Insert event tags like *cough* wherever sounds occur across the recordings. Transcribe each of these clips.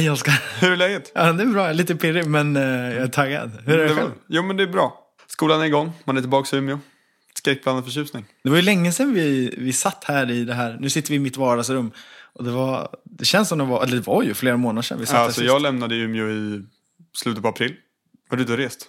Hej Oskar! Hur är läget? Ja, det är bra. Jag är lite pirrig, men eh, jag är taggad. Hur är det Det själv? Jo men det är bra. Skolan är igång, man är tillbaka i Umeå. Skräckblandad förtjusning. Det var ju länge sedan vi, vi satt här i det här. Nu sitter vi i mitt vardagsrum. Och det var, det känns som det var, eller det var ju flera månader sedan vi satt Ja, här alltså, sist. jag lämnade Umeå i slutet på april. Var du och rest?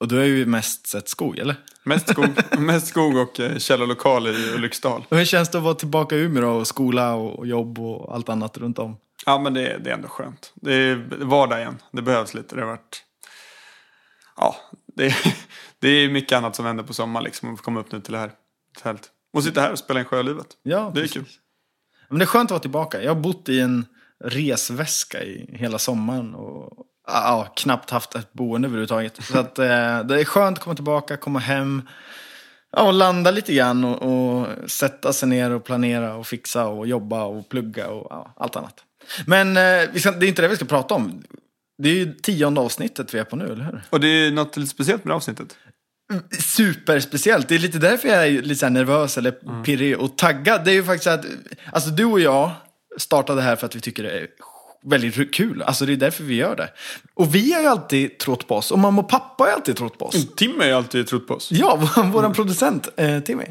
Och du har ju mest sett skog, eller? Mest skog, *laughs* mest skog och eh, källarlokal i Ulriksdal. Hur känns det att vara tillbaka i Umeå då, och skola och jobb och allt annat runt om? Ja men det, det är ändå skönt. Det är vardag igen. Det behövs lite. Det har varit... Ja, det är, *laughs* det är mycket annat som händer på sommaren liksom. Att komma upp nu till det här. Helt. Och sitta här och spela in Sjölivet. Ja, Det är precis. kul. Men det är skönt att vara tillbaka. Jag har bott i en resväska i hela sommaren och ja, knappt haft ett boende överhuvudtaget. Så att, eh, det är skönt att komma tillbaka, komma hem ja, och landa lite grann och, och sätta sig ner och planera och fixa och jobba och plugga och ja, allt annat. Men eh, ska, det är inte det vi ska prata om. Det är ju tionde avsnittet vi är på nu, eller hur? Och det är något lite speciellt med det avsnittet. superspeciellt. Det är lite därför jag är lite nervös eller pirrig och taggad. Det är ju faktiskt att, alltså du och jag startade här för att vi tycker det är väldigt kul. Alltså det är därför vi gör det. Och vi har ju alltid trott på oss. Och mamma och pappa har ju alltid trott på oss. Tim har ju alltid trott på oss. Ja, *laughs* vår vår producent eh, Timmy.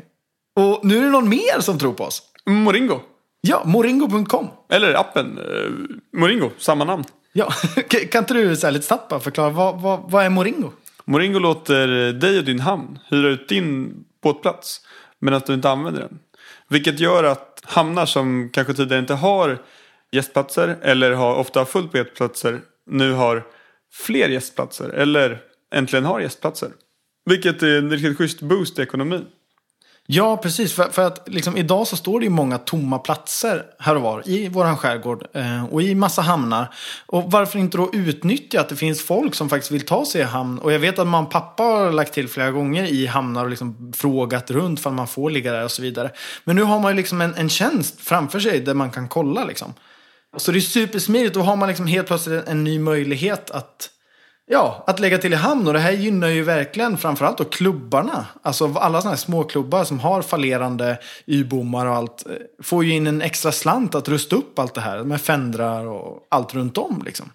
Och nu är det någon mer som tror på oss. Moringo. Ja, moringo.com. Eller appen. Eh, Moringo, samma namn. Ja, *laughs* kan inte du så här lite snabbt bara förklara, vad, vad, vad är moringo? Moringo låter dig och din hamn hyra ut din båtplats medan du inte använder den. Vilket gör att hamnar som kanske tidigare inte har gästplatser eller har, ofta har fullt på gästplatser nu har fler gästplatser eller äntligen har gästplatser. Vilket är en riktigt schysst boost i ekonomin. Ja, precis. För, för att liksom, idag så står det ju många tomma platser här och var i våran skärgård eh, och i massa hamnar. Och varför inte då utnyttja att det finns folk som faktiskt vill ta sig i hamn. Och jag vet att man pappa har lagt till flera gånger i hamnar och liksom frågat runt för att man får ligga där och så vidare. Men nu har man ju liksom en, en tjänst framför sig där man kan kolla liksom. Så det är supersmidigt. Då har man liksom helt plötsligt en ny möjlighet att Ja, att lägga till i hamn. Och det här gynnar ju verkligen framförallt då klubbarna. Alltså alla sådana här småklubbar som har fallerande Y-bommar och allt. Eh, får ju in en extra slant att rusta upp allt det här. Med fendrar och allt runt om liksom.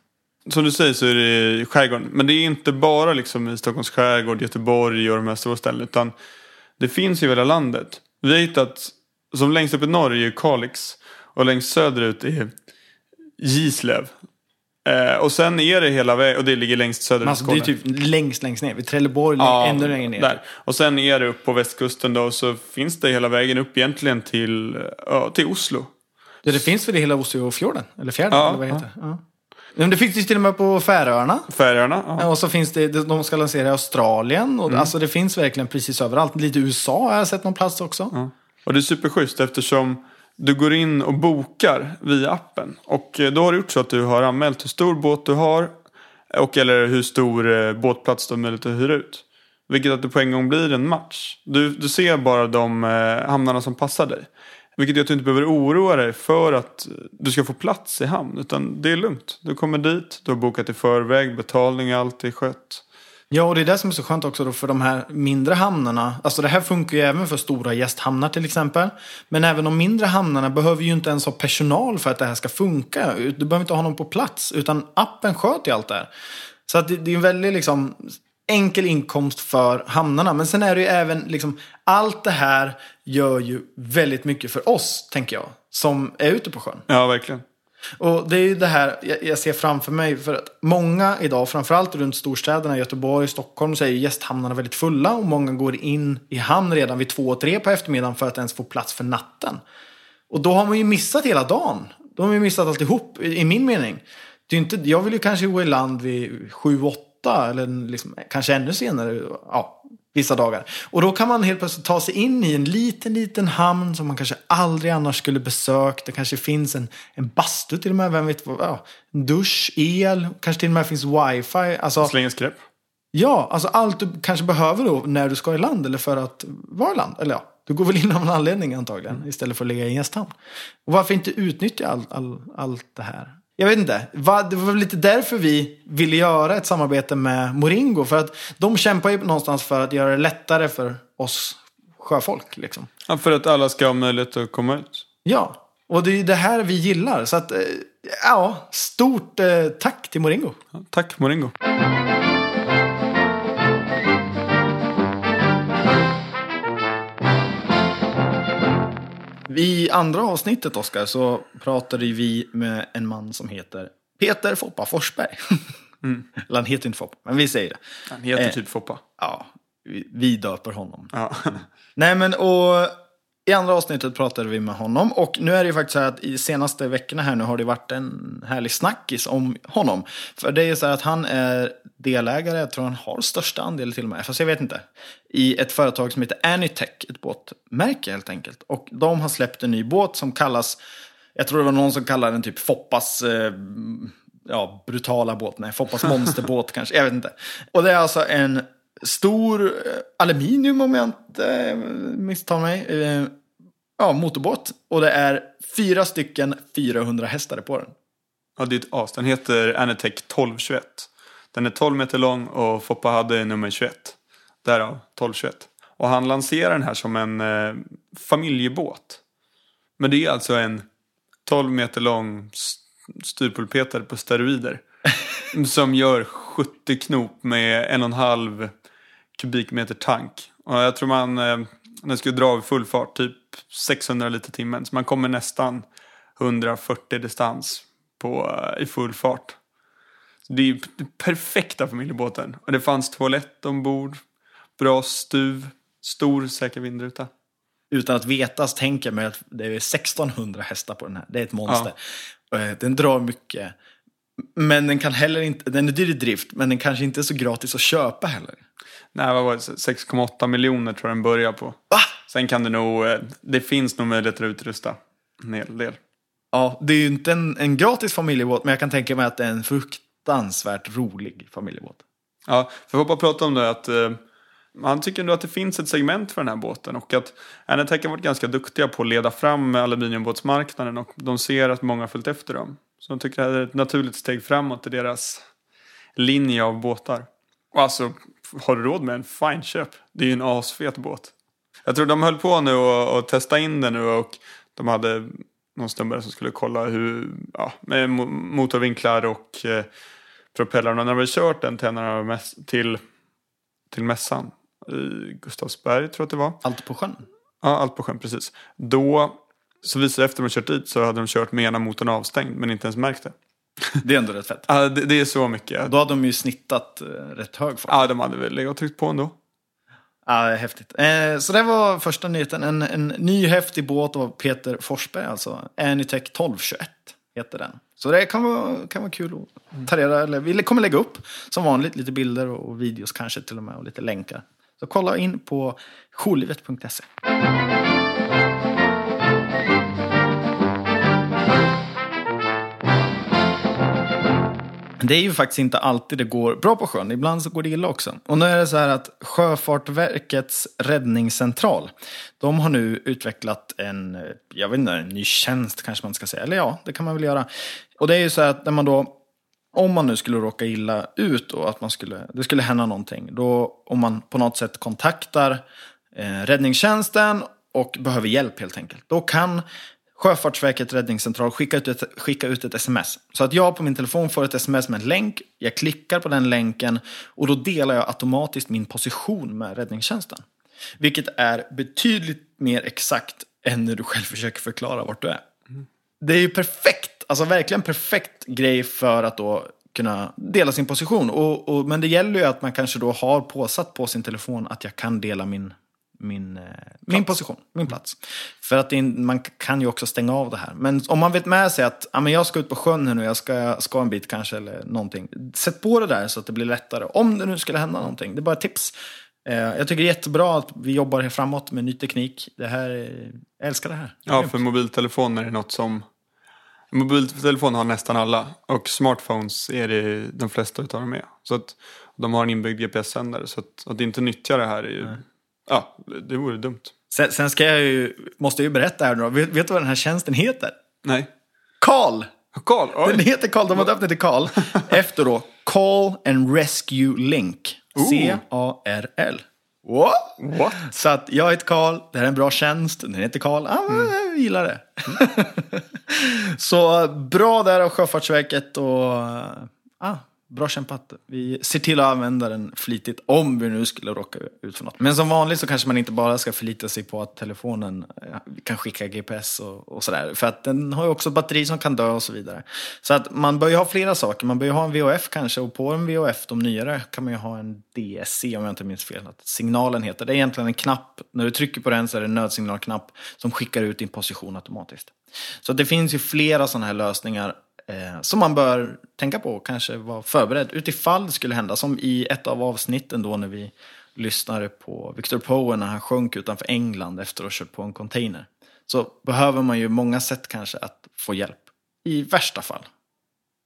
Som du säger så är det i skärgården. Men det är inte bara liksom i Stockholms skärgård, Göteborg och de här stora ställena. Utan det finns ju i hela landet. Vi har hittat, som längst upp i norr är ju Kalix. Och längst söderut är Gislöv. Eh, och sen är det hela vägen, och det ligger längst söderut alltså, det är typ längst, längst ner. Vid Trelleborg, Ja, ännu längre ner. Där. Och sen är det upp på västkusten då. Så finns det hela vägen upp egentligen till, ja, till Oslo. Ja, det finns väl i hela Oslofjorden? Eller fjärden, Ja, eller vad det heter. Ja. Men det finns ju till och med på Färöarna. Färöarna. Ja. Och så finns det, de ska lansera i Australien. Och Alltså det finns verkligen precis överallt. Lite USA har jag sett någon plats också. Och det är superschysst eftersom du går in och bokar via appen. Och eh, då har du gjort så att du har anmält hur stor båt du har. Och eller hur stor eh, båtplats du har möjlighet att hyra ut. Vilket att det på en gång blir en match. Du, du ser bara de eh, hamnarna som passar dig. Vilket gör att du inte behöver oroa dig för att du ska få plats i hamn. Utan det är lugnt. Du kommer dit, du har bokat i förväg, betalning, allt är skött. Ja, och det är det som är så skönt också då för de här mindre hamnarna. Alltså det här funkar ju även för stora gästhamnar till exempel. Men även de mindre hamnarna behöver ju inte ens ha personal för att det här ska funka. Du behöver inte ha någon på plats, utan appen sköter ju allt det här. Så att det, det är en väldigt liksom enkel inkomst för hamnarna. Men sen är det ju även liksom, allt det här gör ju väldigt mycket för oss, tänker jag, som är ute på sjön. Ja, verkligen. Och det är ju det här jag, ser framför mig. För att många idag, framförallt runt storstäderna, Göteborg, Stockholm, så är ju gästhamnarna väldigt fulla. Och många går in i hamn redan vid två och tre på eftermiddagen för att ens få plats för natten. Och då har man ju missat hela dagen. Då har man ju missat alltihop, i, i min mening. Det är inte, jag vill ju kanske gå i land vid sju, åtta eller liksom, kanske ännu senare. Ja, vissa dagar. Och då kan man helt plötsligt ta sig in i en liten, liten hamn som man kanske aldrig annars skulle besökt. Det kanske finns en, en bastu till och med, vem vet vad. Ja, dusch, el, kanske till och med finns wifi. Alltså, Slänga skräp. ja, alltså allt du kanske behöver då när du ska i land eller för att vara i land. Eller ja, du går väl in av en anledning antagligen istället för att ligga i en gästhamn. Och varför inte utnyttja allt all, allt det här? Jag vet inte. Det var lite därför vi ville göra ett samarbete med Moringo. För att de kämpar ju någonstans för att göra det lättare för oss sjöfolk. Liksom. Ja, för att alla ska ha möjlighet att komma ut. Ja, och det är det här vi gillar. Så att, eh, Ja, stort eh, tack till Moringo. Tack Moringo. I andra avsnittet, Oskar, så pratade vi med en man som heter Peter Foppa Forsberg. *laughs* Eller han heter inte Foppa, men vi säger det. Han heter Eh. typ Foppa. Ja, vi, vi döper honom. Ja. Nej men och i andra avsnittet pratade vi med honom och nu är det ju faktiskt så här att i senaste veckorna här nu har det varit en härlig snackis om honom. För det är så här att han är delägare, jag tror han har största andel till och med, fast jag vet inte. I ett företag som heter Anytech, ett båtmärke helt enkelt. Och de har släppt en ny båt som kallas, jag tror det var någon som kallade den typ Foppas eh, ja, brutala båt, nej, Foppas *laughs* monsterbåt kanske, jag vet inte. Och det är alltså en stor eh, aluminium om jag inte eh, misstar mig. Eh, ja, motorbåt. Och det är fyra stycken 400 hästare på den. ja, det är ett as. Den heter Anatech 1221. Den är 12 meter lång och Foppa hade nummer 21. Därav 1221. Och han lanserar den här som en eh, familjebåt. Men det är alltså en 12 meter lång styrpulpeter på steroider. *laughs* som gör 70 knop med en och en halv kubikmeter tank. Och jag tror man, eh, den skulle dra i full fart, typ 600 liter timmen. Så man kommer nästan 140 distans på, eh, i full fart. Så det är ju den perfekta familjebåten. Och det fanns toalett ombord, bra stuv, stor säker vindruta. Utan att veta så tänker mig att det är 1600 hästar på den här. Det är ett monster. Eh, Den drar mycket. Men den kan heller inte, den är dyr i drift, men den kanske inte är så gratis att köpa heller. Nej, vad var det? 6,8 miljoner tror jag den börjar på. Va? Sen kan det nog, eh, det finns nog möjligheter att utrusta en hel del. Ja, det är ju inte en, en gratis familjebåt, men jag kan tänka mig att det är en fruktansvärt rolig familjebåt. Ja, för jag bara prata om det att eh, han tycker ändå att det finns ett segment för den här båten och att Anatech har varit ganska duktiga på att leda fram aluminiumbåtsmarknaden och de ser att många har följt efter dem. Så de tycker det är ett naturligt steg framåt i deras linje av båtar. Och alltså, har du råd med en fine köp? Det är ju en asfet båt. Jag tror de höll på nu och, och testa in den nu och de hade någon snubbe som skulle kolla hur, ja, med mo- motorvinklar och eh, propellrarna. När vi har kört den till, de till, till mässan i Gustavsberg tror jag att det var. Allt på sjön. Ja, allt på sjön, precis. Då så visade efter de kört dit så hade de kört med ena motorn avstängd men inte ens märkt det. Det är ändå rätt fett. *laughs* Ja, det, det är så mycket. Då hade de ju snittat eh, rätt hög fart. Ja, de hade väl legat och tryckt på ändå. Ja, häftigt. Eh, så det var första nyheten. En, en ny häftig båt av Peter Forsberg, alltså. Anytech 1221 heter den. Så det kan vara, kan vara kul att ta reda eller Vi kommer lägga upp som vanligt lite bilder och videos kanske till och med och lite länkar. Så kolla in på jourlivet.se. Det är ju faktiskt inte alltid det går bra på sjön. Ibland så går det illa också. Och nu är det så här att Sjöfartverkets räddningscentral, de har nu utvecklat en, jag vet inte, en ny tjänst kanske man ska säga. Eller ja, det kan man väl göra. Och det är ju så här att när man då, om man nu skulle råka illa ut och att man skulle, det skulle hända någonting, då om man på något sätt kontaktar eh, räddningstjänsten och behöver hjälp helt enkelt, då kan Sjöfartsverket räddningscentral skicka ut, ett, skicka ut ett sms. Så att jag på min telefon får ett sms med en länk, jag klickar på den länken och då delar jag automatiskt min position med räddningstjänsten. Vilket är betydligt mer exakt än när du själv försöker förklara vart du är. Det är ju perfekt, alltså verkligen perfekt grej för att då kunna dela sin position. Och, och, men det gäller ju att man kanske då har påsatt på sin telefon att jag kan dela min, min, eh, min position, min plats. För att är- man kan ju också stänga av det här. Men om man vet med sig att ja, men jag ska ut på sjön här nu, jag ska, ska en bit kanske eller någonting. Sätt på det där så att det blir lättare. Om det nu skulle hända någonting. Det är bara ett tips. Eh, jag tycker det är jättebra att vi jobbar här framåt med ny teknik. Det här, är- jag älskar det här. Det Ja, för mobiltelefoner är något som... Mobiltelefoner har nästan alla. Och smartphones är det de flesta utav dem med. Så att de har en inbyggd GPS-sändare. Så att, att inte nyttja det här är ju... Ja, det vore dumt. Sen, sen ska jag ju, måste jag ju berätta här nu då. Vet, vet du vad den här tjänsten heter? Nej. Karl! Karl, oj. Den heter Karl, de har döpt den till Karl. *laughs* Efter då Call and Rescue Link. C-A-R-L. What? What? Så att jag heter Karl, det här är en bra tjänst, den heter Karl. Ah, Jag gillar det. *laughs* Så bra där av Sjöfartsverket och ah, bra kämpat. Vi ser till att använda den flitigt om vi nu skulle råka ut för något. Men som vanligt så kanske man inte bara ska förlita sig på att telefonen eh, kan skicka GPS och, och sådär. För att den har ju också batteri som kan dö och så vidare. Så att man bör ju ha flera saker. Man bör ju ha en VHF kanske och på en VHF, de nyare, kan man ju ha en DSC om jag inte minns fel. Att signalen heter. Det är egentligen en knapp. När du trycker på den så är det en nödsignalknapp som skickar ut din position automatiskt. Så det finns ju flera sådana här lösningar eh, som man bör tänka på och kanske vara förberedd utifall det skulle hända. Som i ett av avsnitten då när vi lyssnade på Victor Power när han sjönk utanför England efter att ha kört på en container. Så behöver man ju många sätt kanske att få hjälp. I värsta fall.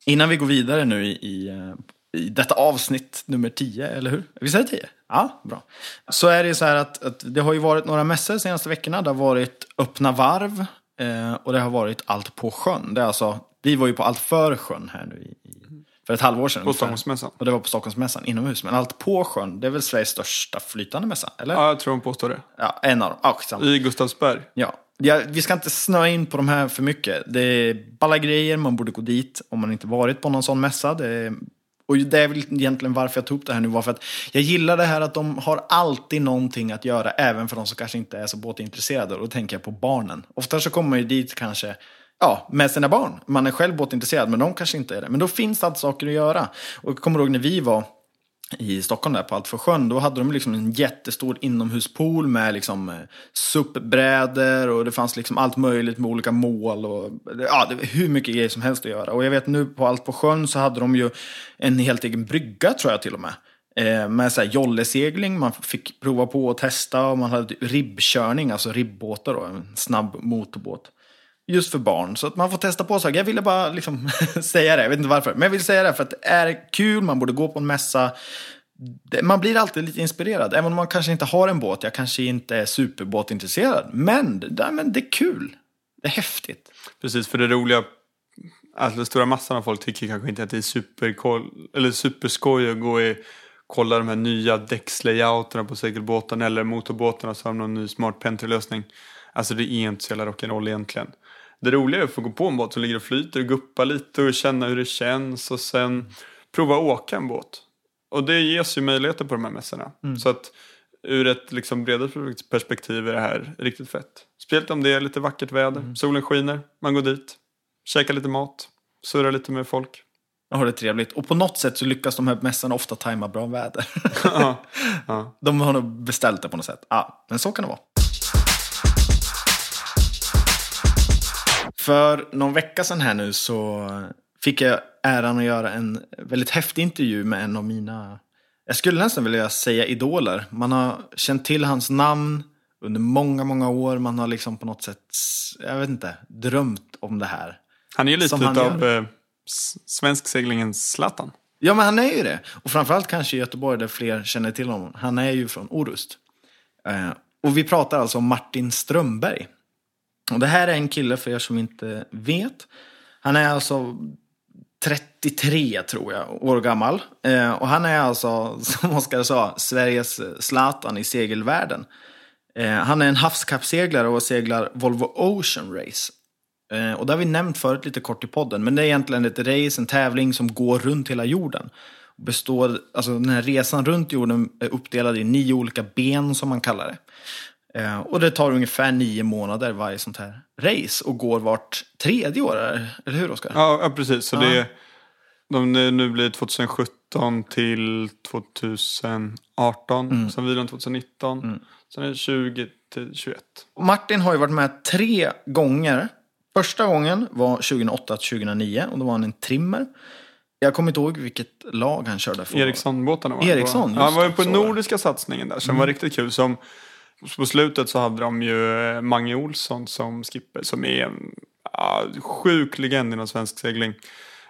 Innan vi går vidare nu i, i, eh, i detta avsnitt nummer 10, eller hur? Vi säger 10? Ja, bra. Så är det så här att, att det har ju varit några mässor de senaste veckorna. Det har varit öppna varv eh, och det har varit allt på sjön. Det är alltså vi var ju på Allt för sjön här nu i, för ett halvår sedan. På Stockholmsmässan. Och det var på Stockholmsmässan inomhus. Men Allt på sjön, det är väl Sveriges största flytande mässa? Eller? Ja, jag tror de påstår det. Ja, en av dem. Skitsamma. I Gustavsberg. Ja. ja. Vi ska inte snöa in på de här för mycket. Det är balla grejer, man borde gå dit om man inte varit på någon sån mässa. Det är och det är väl egentligen varför jag tog upp det här nu var för att jag gillar det här att de har alltid någonting att göra även för de som kanske inte är så båtintresserade. Och då tänker jag på barnen. Ofta så kommer man ju dit kanske ja, med sina barn. Man är själv båtintresserad, men de kanske inte är det. Men då finns det alltid saker att göra. Och jag kommer ihåg när vi var i Stockholm där på Allt för sjön, då hade de liksom en jättestor inomhuspool med liksom eh, suppbrädor SUP-brädor och det fanns liksom allt möjligt med olika mål och ja, det var hur mycket grejer som helst att göra. Och jag vet nu på Allt på sjön så hade de ju en helt egen brygga tror jag till och med. Eh, med så här jollesegling, man fick prova på och testa och man hade ribbkörning, alltså ribbåtar då, en snabb motorbåt just för barn. Så att man får testa på saker. Jag ville bara liksom *laughs* säga det, jag vet inte varför. Men jag vill säga det för att det är kul, man borde gå på en mässa. Man blir alltid lite inspirerad, även om man kanske inte har en båt. Jag kanske inte är superbåtintresserad. Men, det, men det är kul. Det är häftigt. Precis, för det roliga, alltså den stora massan av folk tycker kanske inte att det är superkoll, eller superskoj att gå och kolla de här nya däckslayouterna på segelbåtarna eller motorbåtarna som har någon ny smart pentrylösning. Alltså det är inte så jävla rock'n'roll egentligen. Det roliga är att få gå på en båt som ligger och flyter och guppa lite och känna hur det känns och sen prova att åka en båt. Och det ges ju möjligheter på de här mässorna. Mm. Så att ur ett liksom bredare perspektiv är det här riktigt fett. Speciellt om det är lite vackert väder, mm. solen skiner, man går dit, käkar lite mat, surrar lite med folk. Ja, har det trevligt. Och på något sätt så lyckas de här mässorna ofta tajma bra väder. *laughs* ja, ja. De har nog beställt det på något sätt. Ja, men så kan det vara. För någon vecka sedan här nu så fick jag äran att göra en väldigt häftig intervju med en av mina, jag skulle nästan vilja säga idoler. Man har känt till hans namn under många, många år. Man har liksom på något sätt, jag vet inte, drömt om det här. Han är ju lite av eh, svensk seglingens Zlatan. Ja, men han är ju det. Och framförallt kanske i Göteborg där fler känner till honom. Han är ju från Orust. Eh, och vi pratar alltså om Martin Strömberg. Och det här är en kille, för er som inte vet. Han är alltså 33 tror jag, år gammal. Eh, och han är alltså, *laughs* som Oskar sa, Sveriges Zlatan i segelvärlden. Eh, han är en havskappseglare och seglar Volvo Ocean Race. Eh, och det har vi nämnt förut lite kort i podden, men det är egentligen ett race, en tävling som går runt hela jorden. Består, alltså den här resan runt jorden är uppdelad i nio olika ben som man kallar det. Eh, och det tar ungefär nio månader varje sånt här race och går vart tredje år, eller hur Oskar? Ja, ja, precis. Så ja. det, de, nu blir det 2017 till 2018, mm. sen vilan 2019, mm. sen är det 20 till 21. Och Martin har ju varit med tre gånger. Första gången var 2008 till 2009 och då var han en trimmer. Jag kommer inte ihåg vilket lag han körde för. Ericsson-båtarna var Ericsson, Han var ju på nordiska satsningen där som mm. var riktigt kul. Som på slutet så hade de ju eh, Mange Olsson som skipper som är en ja, sjuk legend inom svensk segling.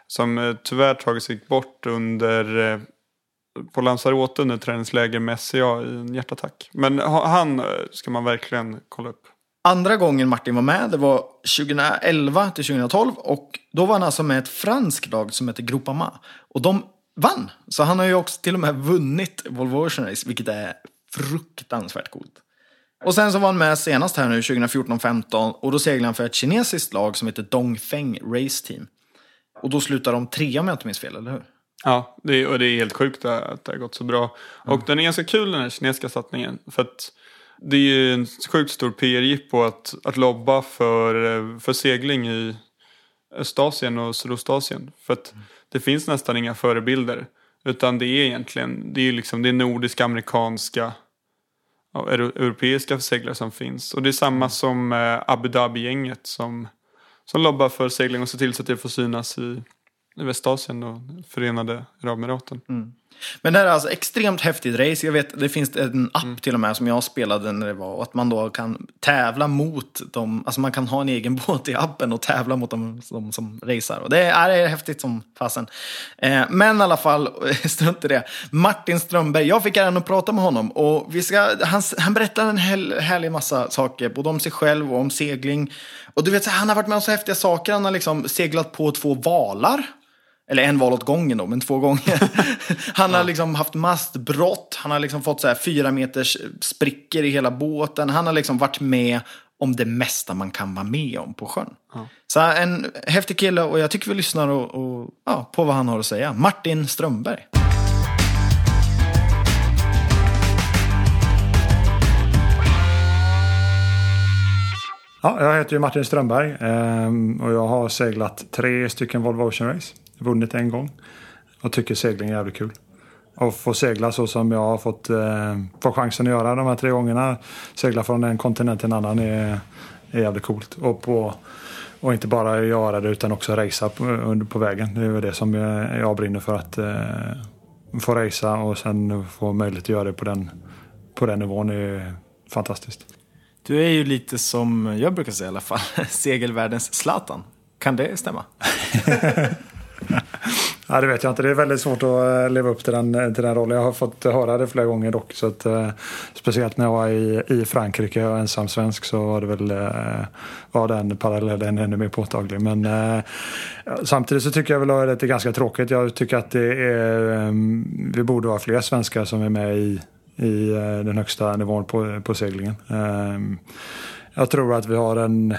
Som eh, tyvärr tagit sig bort under eh, på Lanzarote under träningsläger med SCA i en hjärtattack. Men han ska man verkligen kolla upp. Andra gången Martin var med, det var 2011 till 2012. Och då var han alltså med ett franskt lag som heter Groupama. Och de vann. Så han har ju också till och med vunnit Volvo Ocean Race, vilket är fruktansvärt coolt. Och sen så var han med senast här nu 2014-15 och då seglade han för ett kinesiskt lag som heter Dongfeng Race Team. Och då slutade de trea om jag inte minns fel, eller hur? Ja, det är, och det är helt sjukt att det har gått så bra. Och den är ganska kul den här kinesiska satsningen. För att det är ju en sjukt stor PR-jippo att, att lobba för, för segling i Östasien och Sydostasien. För att det finns nästan inga förebilder. Utan det är egentligen det är liksom, det nordiska, amerikanska euro- europeiska seglare som finns. Och det är samma som eh, Abu Dhabi-gänget som, som lobbar för segling och ser till så att det får synas i, i Västasien och Förenade Arabemiraten. Men det här är alltså extremt häftigt race. Jag vet, det finns en app till och med som jag spelade när det var. Och att man då kan tävla mot dem. Alltså man kan ha en egen *laughs* båt i appen och tävla mot dem, de som racear. Och det är, det är häftigt som fasen. Eh, men i alla fall, *laughs* strunt i det. Martin Strömberg, jag fick äran att prata med honom. Och vi ska, han, han berättar en hel, härlig massa saker. Både om sig själv och om segling. Och du vet, han har varit med om så häftiga saker. Han har liksom seglat på två valar. Eller en val åt gången då, men två gånger. *laughs* han har liksom haft mastbrott, han har liksom fått så här fyra meters sprickor i hela båten. Han har liksom varit med om det mesta man kan vara med om på sjön. Så en häftig kille och jag tycker vi lyssnar och, och, ja, på vad han har att säga. Martin Strömberg. Ja, jag heter ju Martin Strömberg ehm, och jag har seglat tre stycken Volvo Ocean Race. Vunnit en gång och tycker segling är jävligt kul. Och få segla så som jag har fått, eh, fått chansen att göra de här tre gångerna. Segla från en kontinent till en annan är, är jävligt coolt. Och, på, och inte bara göra det utan också racea på, under- på vägen. Det är väl det som jag, jag brinner för. Att eh, få racea och sen få möjlighet att göra det på den, på den nivån är fantastiskt. Du är ju lite som jag brukar säga i alla fall, *laughs* segelvärldens Zlatan. Kan det stämma? *laughs* *laughs* Ja, det vet jag inte. Det är väldigt svårt att eh, leva upp till den, eh, till den rollen. Jag har fått eh, höra det flera gånger dock. Så att, eh, speciellt när jag var i, i Frankrike och ensam svensk så var det väl eh, var den parallellen ännu mer påtaglig. Men eh, samtidigt så tycker jag väl att det är ganska tråkigt. Jag tycker att det är, eh, vi borde vara fler svenskar som är med i, i eh, den högsta nivån på, på seglingen. Eh, jag tror att vi har en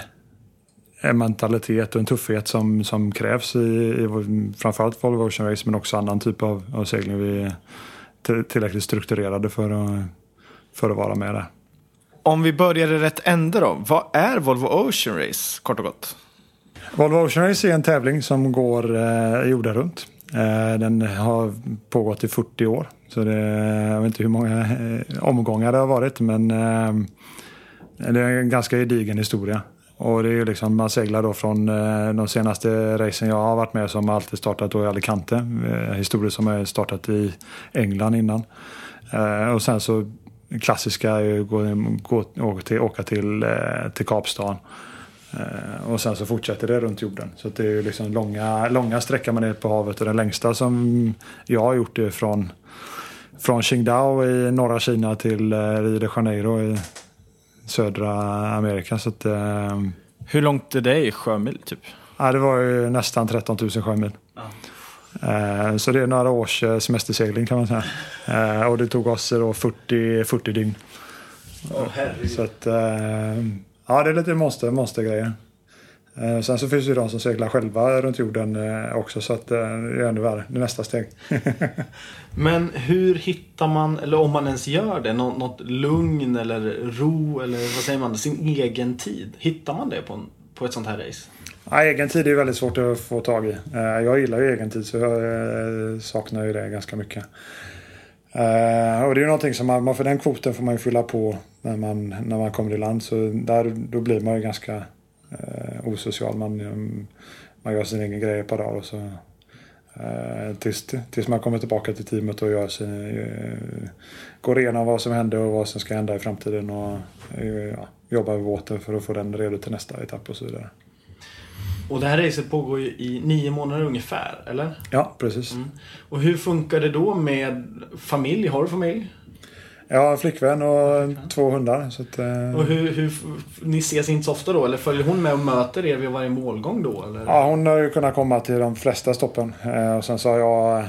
en mentalitet och en tuffhet som, som krävs i, i framförallt Volvo Ocean Race men också annan typ av, av segling. Vi är till- tillräckligt strukturerade för att, för att vara med där. Om vi börjar i rätt ände då. Vad är Volvo Ocean Race, kort och gott? Volvo Ocean Race är en tävling som går eh, jorden runt. Eh, den har pågått i 40 år. Så det, jag vet inte hur många eh, omgångar det har varit men eh, det är en ganska gedigen historia. Och det är ju liksom, man seglar då från eh, de senaste racen jag har varit med som alltid startat då i Alicante. Eh, som jag startat i England innan. Eh, och sen så klassiska är ju gå, gå, åka till, åka till, eh, till Kapstaden. Eh, Och sen så fortsätter det runt jorden. Så att det är ju liksom långa, långa sträckor man är på havet. Och den längsta som jag har gjort är från, från Qingdao i norra Kina till eh, Rio de Janeiro i södra Amerika. Så att, eh, Hur långt är det i sjömil, typ? ja, det var ju nästan 13 000 sjömil. Eh, Så det är några års eh, semestersegling kan man säga. Eh, Och det tog oss då 40, 40 dygn. Så att, eh, ja, det är lite monster, monstergrejer. Eh, Sen så finns det ju de som seglar själva runt jorden eh, också så att eh, det är ännu värre. Det är nästa steg. *laughs* Men hur hittar man, eller om man ens gör det, något, något lugn eller ro eller vad säger man, sin egen tid? Hittar man det på, en, på ett sånt här race? Ja, egen tid är väldigt svårt att få tag i. Jag gillar ju egen tid så jag saknar ju det ganska mycket. Och det är ju någonting som man, man- för den kvoten får man ju fylla på när man, när man kommer i land. Så där, då blir man ju ganska eh, osocial. Man, eh, man gör sin egen grej ett par dagar och så eh, tills, tills man kommer tillbaka till teamet och gör sin, eh, går igenom vad som hände och vad som ska hända i framtiden och eh, ja, jobbar med båten för att få den redo till nästa etapp och så vidare. Och det här racet pågår ju i nio månader ungefär, eller? Ja, precis. Och hur funkar det då med familj? Har du familj? En flickvän och två hundar. Så att, eh, Och hur, hur, ni ses inte så ofta då? Eller följer hon med och möter er vid varje målgång då? Eller? ja, hon har ju kunnat komma till de flesta stoppen. Eh, och sen så har jag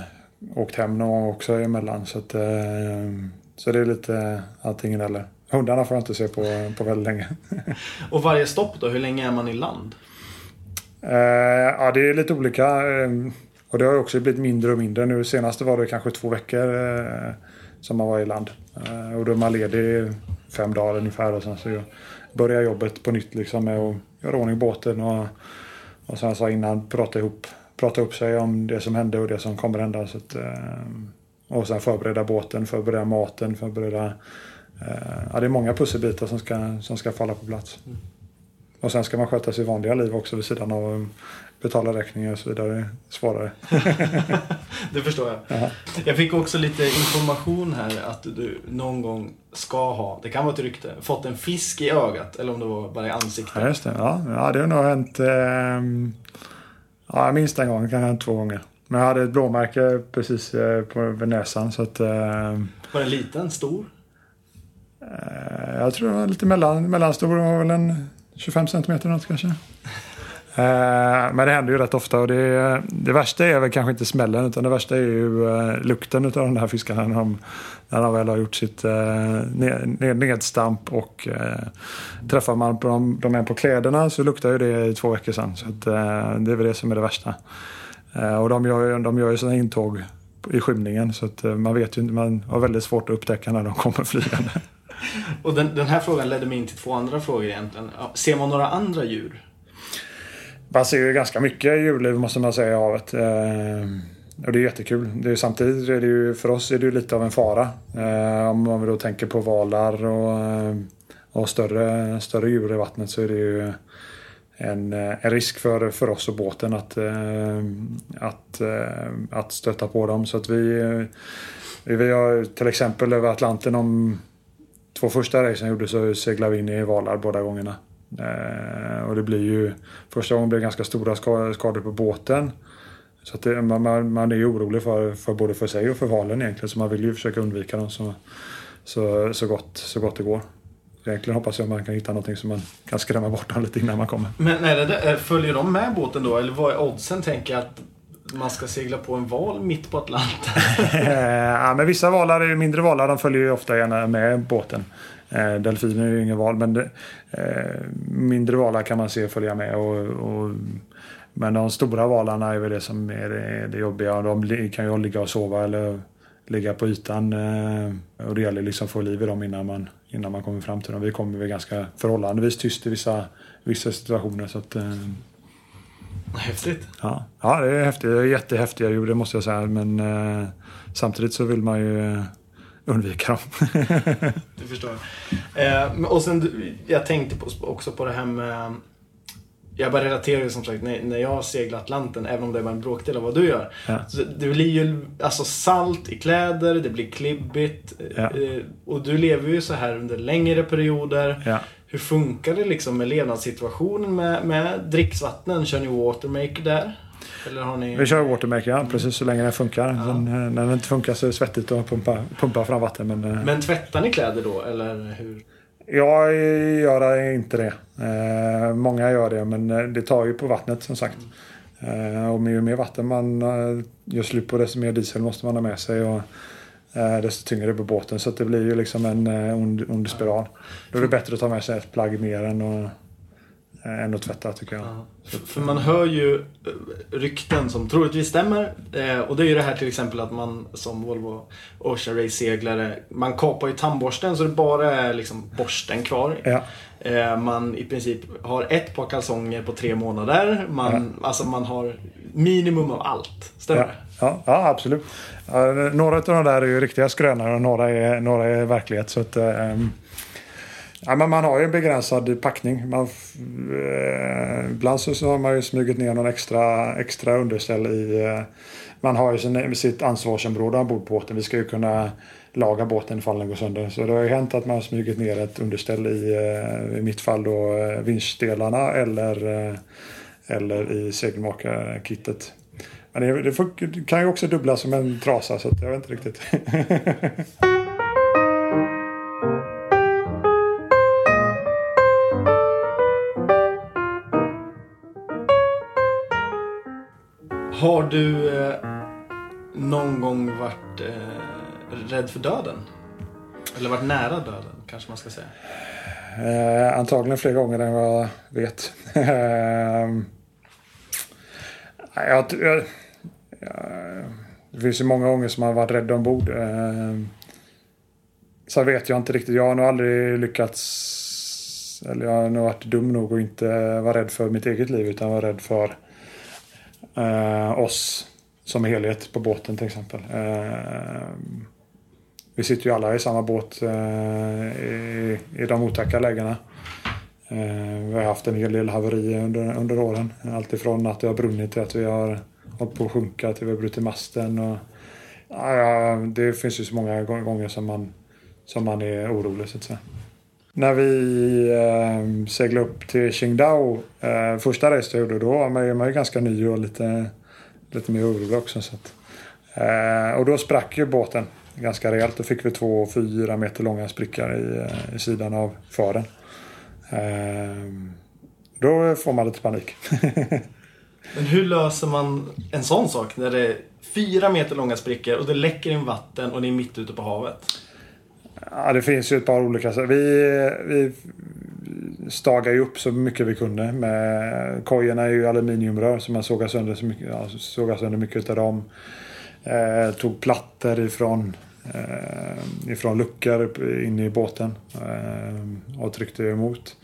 åkt hem någon gång också emellan. Så, att, eh, så det är lite antingen eller. hundarna får jag inte se på, på väldigt länge. *laughs* Och varje stopp då, hur länge är man i land? Eh, ja, det är lite olika. eh, Och det har ju också blivit mindre och mindre. Nu senast var det kanske två veckor eh, som man var i land. Eh, och då är man ledig fem dagar ungefär och sen så börjar jobbet på nytt liksom med att göra ordning båten och, och jag sa innan prata ihop, prata upp sig om det som hände och det som kommer hända. Så att, eh, och sen förbereda båten, förbereda maten, förbereda... eh, Ja, det är många pusselbitar som ska, som ska falla på plats. Och sen ska man sköta sitt vanliga liv också vid sidan av betala räkningar och så vidare. Svårare. *laughs* Det förstår jag. Jaha. Jag fick också lite information här att du någon gång ska ha, det kan vara ett rykte, fått en fisk i ögat. Eller om det var bara i ansiktet. Ja, just det. Ja, ja det har nog hänt ehm, ja, minst en gång, kanske hänt två gånger. Men jag hade ett blåmärke precis eh, på vid näsan så att ehm, Var den liten? Stor? eh, jag tror det var lite mellan, mellanstor. Det var väl en 25 centimeter något kanske. *laughs* Eh, Men det händer ju rätt ofta och det, det värsta är väl kanske inte smällen utan det värsta är ju eh, lukten av de här fiskarna när de, när de väl har gjort sitt eh, ned- nedstamp och eh, träffar man på dem, de är på kläderna så luktar ju det i två veckor sedan. Så att, eh, det är väl det som är det värsta. Eh, Och de gör, ju- de gör ju sina intåg i skymningen så att eh, man vet ju inte, man har väldigt svårt att upptäcka när de kommer flygande. *laughs* Och den, den här frågan ledde mig in till två andra frågor egentligen. Ser man några andra djur? Man ser ju ganska mycket djurliv måste man säga i havet. Eh, och det är jättekul. Det är, samtidigt är det ju, för oss är det ju lite av en fara. Eh, om man då tänker på valar och, eh, och större, större djur i vattnet så är det ju en, eh, en risk för, för oss och båten att, eh, att, eh, att stöta på dem. Så att vi, eh, vi har till exempel över Atlanten om två första racen jag gjorde så seglade vi in i valar båda gångerna. Eh, och det blir ju första gången blir det ganska stora ska- skador på båten. Så det, man, man, är ju orolig för, för både för sig och för valen egentligen. Så man vill ju försöka undvika dem så, så, så, gott, så gott det går. Egentligen hoppas jag att man kan hitta någonting som man kan skrämma bort dem lite innan man kommer. Men är det, där- följer de med båten då? Eller vad är oddsen tänker jag att man ska segla på en val mitt på Atlanten? *laughs* Eh, ja, men vissa valar, mindre valar, de följer ju ofta gärna med båten. Eh, delfiner är ju ingen val, men det, eh, mindre valar kan man se följa med. Och, och, men de stora valarna är väl det som är det, det jobbiga. De kan ju ligga och sova eller ligga på ytan. Eh, och det gäller liksom att få liv i dem innan man, innan man kommer fram till dem. Vi kommer väl ganska förhållandevis tyst i vissa, vissa situationer. Så att, eh, Häftigt. Ja, ja det är häftigt. Jättehäftiga djur, det måste jag säga. Men eh, samtidigt så vill man ju eh, undvika dem. *laughs* Det förstår. Eh, och sen, du- jag tänkte på, också på det här med... Jag bara relaterar ju som sagt när, när jag seglar Atlanten, även om det är bara en bråkdel av vad du gör. Ja. Det blir ju alltså salt i kläder, det blir klibbigt. Ja. Eh, och du lever ju så här under längre perioder. ja. Hur funkar det liksom med levnadssituationen med, med dricksvattnen? Kör ni watermaker där? Ni... Vi kör watermaker, ja, precis så länge den funkar. Sen, eh, när den inte funkar så är det svettigt att pumpa, pumpa fram vatten. Men, eh, Men tvättar ni kläder då, eller hur? jag gör inte det. Eh, många gör det, men det tar ju på vattnet som sagt. Eh, och ju mer vatten man gör slut på, desto mer diesel måste man ha med sig. Och, eh, desto tyngre på båten. Så det blir ju liksom en ond, ond spiral. Då är det bättre att ta med sig ett plagg mer än att, än att tvätta tycker jag. För, för man hör ju eh, rykten som troligtvis stämmer. Eh, och det är ju det här till exempel att man som Volvo Ocean Race-seglare, man kapar ju tandborsten så det bara är liksom borsten kvar. Ja. Eh, man i princip har ett par kalsonger på tre månader. Man, Alltså man har minimum av allt. Stämmer Ja, det? ja, ja absolut. Ja, några av de där är ju riktiga skrönare och några är, några är verklighet. Så att, ehm, ja, men man har ju en begränsad packning. Man, eh, ibland så, så har man ju smugit ner någon extra, extra underställ i... Eh, man har ju sin, sitt ansvarsområde ombord på båten. Vi ska ju kunna laga båten ifall den går sönder. Så det har ju hänt att man har smugit ner ett underställ i, eh, i mitt fall då, eh, vinschdelarna eller, eh, eller i segelmakarkittet. Men det, det, får, det kan ju också dubblas som en trasa så att jag vet inte riktigt. *laughs* Har du eh, någon gång varit eh, rädd för döden? Eller varit nära döden? kanske man ska säga. Eh, antagligen fler gånger än vad jag vet. *laughs* Ehm, jag, jag, jag, det finns ju många gånger som man har varit rädd ombord. Eh, så vet jag inte riktigt. Jag har nog aldrig lyckats. Eller jag har nog varit dum nog att inte vara rädd för mitt eget liv utan vara rädd för eh, oss som helhet på båten till exempel. Eh, vi sitter ju alla i samma båt eh, i, i de otäcka lägena. Eh, vi har haft en hel del haverier under, under åren. Alltifrån att det har brunnit till att vi har hållit på att sjunka till vi har brutit masten. Och, ja, det finns ju så många gånger som man, som man är orolig så att säga. När vi eh, seglade upp till Qingdao, eh, första racet jag gjorde, då var man, man ju ganska ny och lite, lite mer orolig också. Så att, eh, och då sprack ju båten ganska rejält. Då fick vi två fyra meter långa sprickor i, eh, i sidan av fören. Eh, då får man lite panik. *laughs* Men hur löser man en sån sak när det är fyra meter långa sprickor och det läcker in vatten och ni är mitt ute på havet? Ja, det finns ju ett par olika Vi, vi stagade ju upp så mycket vi kunde. Med, kojorna är ju aluminiumrör så man sågade sönder, så mycket, ja, sågade sönder mycket av dem. Eh, tog plattor ifrån, eh, ifrån luckor in i båten eh, och tryckte emot.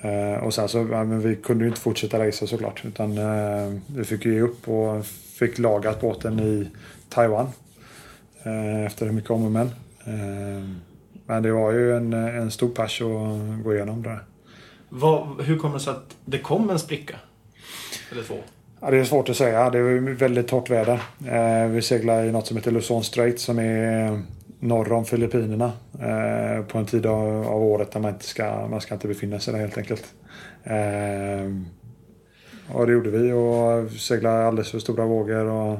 Eh, och sen så, ja, men vi kunde ju inte fortsätta racea såklart. Utan eh, vi fick ju ge upp och fick lagat båten i Taiwan. Eh, efter mycket om och men. Eh, men det var ju en, en stor pers att gå igenom där. Vad, hur kommer det sig att det kom en spricka? Eller två? Ja, det är svårt att säga. Det är väldigt torrt väder. Eh, vi seglar i något som heter Luzon Strait som är norr om Filippinerna. Eh, på en tid av, av, året där man inte ska, man ska inte befinna sig där helt enkelt. Eh, och det gjorde vi och seglade alldeles för stora vågor och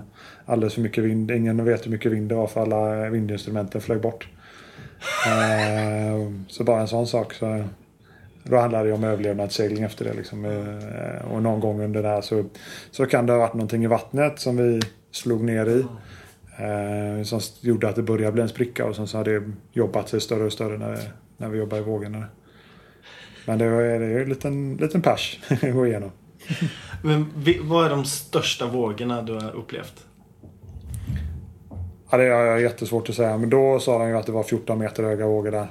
alldeles för mycket vind. Ingen vet hur mycket vind det var för alla vindinstrumenten flög bort. Eh, så bara en sån sak. Så då handlar det om överlevnadssegling efter det. Liksom. Eh, och någon gång under det här så, så kan det ha varit någonting i vattnet som vi slog ner i. Eh, som gjorde att det började bli en spricka och sen så har det jobbat sig större och större när, när vi jobbar i vågorna. Men det är, det är en liten, liten pers *laughs* att gå igenom. Men vad är de största vågorna du har upplevt? Ja, det är jättesvårt att säga. Men då sa de ju att det var 14 meter höga vågor där.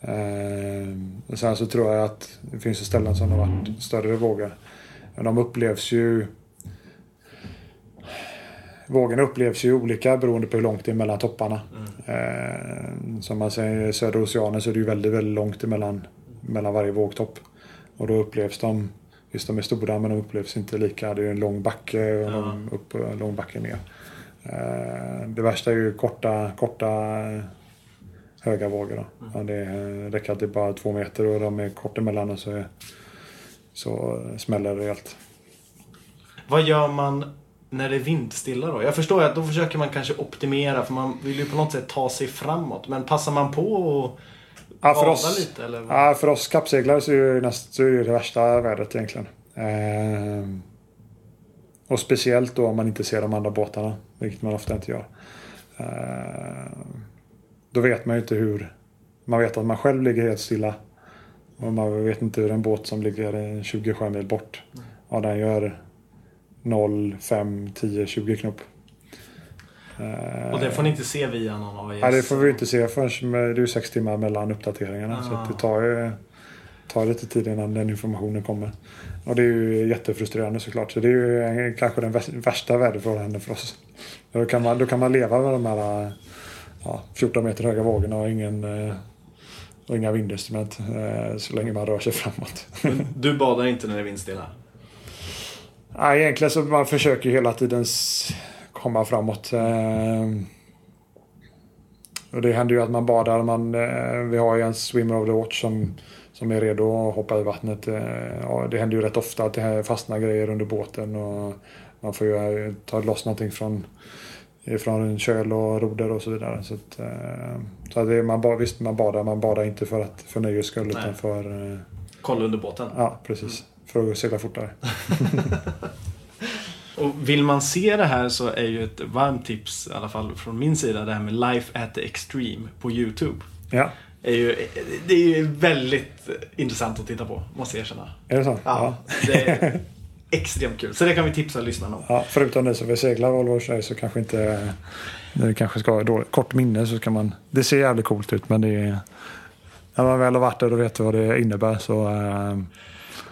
Eh, sen så tror jag att det finns ställen som har varit större vågor. Men de upplevs ju... Vågorna upplevs ju olika beroende på hur långt det är mellan topparna. Mm. Eh, som man säger i södra oceanen så är det ju väldigt, väldigt långt emellan mellan varje vågtopp. Och då upplevs de, visst de är stora men de upplevs inte lika. Det är en lång backe och ja. upp och en lång backe ner. Eh, det värsta är ju korta, korta höga vågor. Då. Mm. Ja, det räcker att det är bara två meter och de är kort emellan och så, så smäller det rejält. Vad gör man när det är vindstilla då? Jag förstår att då försöker man kanske optimera för man vill ju på något sätt ta sig framåt. Men passar man på och ja, för oss, lite? Eller Ja, för oss kappseglare så är det, näst, så är det, det värsta vädret egentligen. Eh, och speciellt då om man inte ser de andra båtarna, vilket man ofta inte gör. Eh, då vet man ju inte hur... Man vet att man själv ligger helt stilla. Och man vet inte hur en båt som ligger 20 sjömil bort, vad den gör 0, 5, 10, 20 knop. Och det får ni inte se via någon AIS? Nej, det får vi inte se förrän det är sex timmar mellan uppdateringarna. Ah. Så det tar, ju, tar lite tid innan den informationen kommer. Och det är ju jättefrustrerande såklart. Så det är ju kanske den värsta väderförhållanden för oss. Då kan, man, då kan man leva med de här ja, 14 meter höga vågorna och, ingen, eh, och inga vindinstrument eh, så länge man rör sig framåt. du badar inte när det är vindstilla? Nej, egentligen så man försöker hela tiden komma framåt. Eh, och det händer ju att man badar. Man, vi har ju en swimmer of the watch som, som är redo att hoppa i vattnet. Ja, det händer ju rätt ofta att det fastnar grejer under båten och man får ju ta loss någonting från ifrån köl och roder och så vidare. Så, att, eh, så att det, man, visst, man badar, man badar inte för, att, för nöjes skull Nej. utan för... Eh, Kolla under båten? Ja, precis. För att segla fortare. *laughs* och vill man se det här så är ju ett varmt tips, i alla fall från min sida, det här med Life at the Extreme på YouTube. Ja. Är ju, det är ju väldigt intressant att titta på, måste jag erkänna. Är det så? Ja, det är extremt kul. Så det kan vi tipsa lyssnarna om. Ja, förutom ni som vill segla Volvo Race så kanske inte... Det kanske ska ha kort minne så kan man... Det ser jävligt coolt ut men det är... När man väl har varit där och vet vad det innebär så, äh,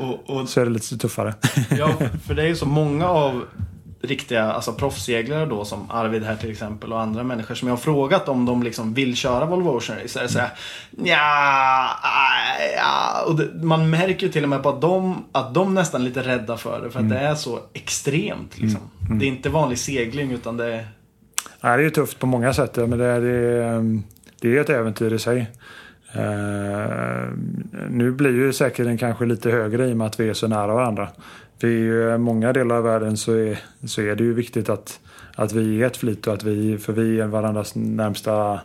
Och, och, så är det lite tuffare. ja, för det är ju så många av riktiga alltså proffsseglare då som Arvid här till exempel och andra människor som jag har frågat om de liksom vill köra Volvo Ocean Race. Så säger ja, ja. Och det, man märker ju till och med på att de, att de nästan är lite rädda för det för att det är så extremt liksom. Det är inte vanlig segling utan det är Nej, det är ju tufft på många sätt men det är, det är, det är ett äventyr i sig. Uh, nu blir ju säkerheten kanske lite högre i och med att vi är så nära varandra. För i eh, många delar av världen så är, så är det ju viktigt att, att vi är ett flyt och att vi, för vi är varandras närmsta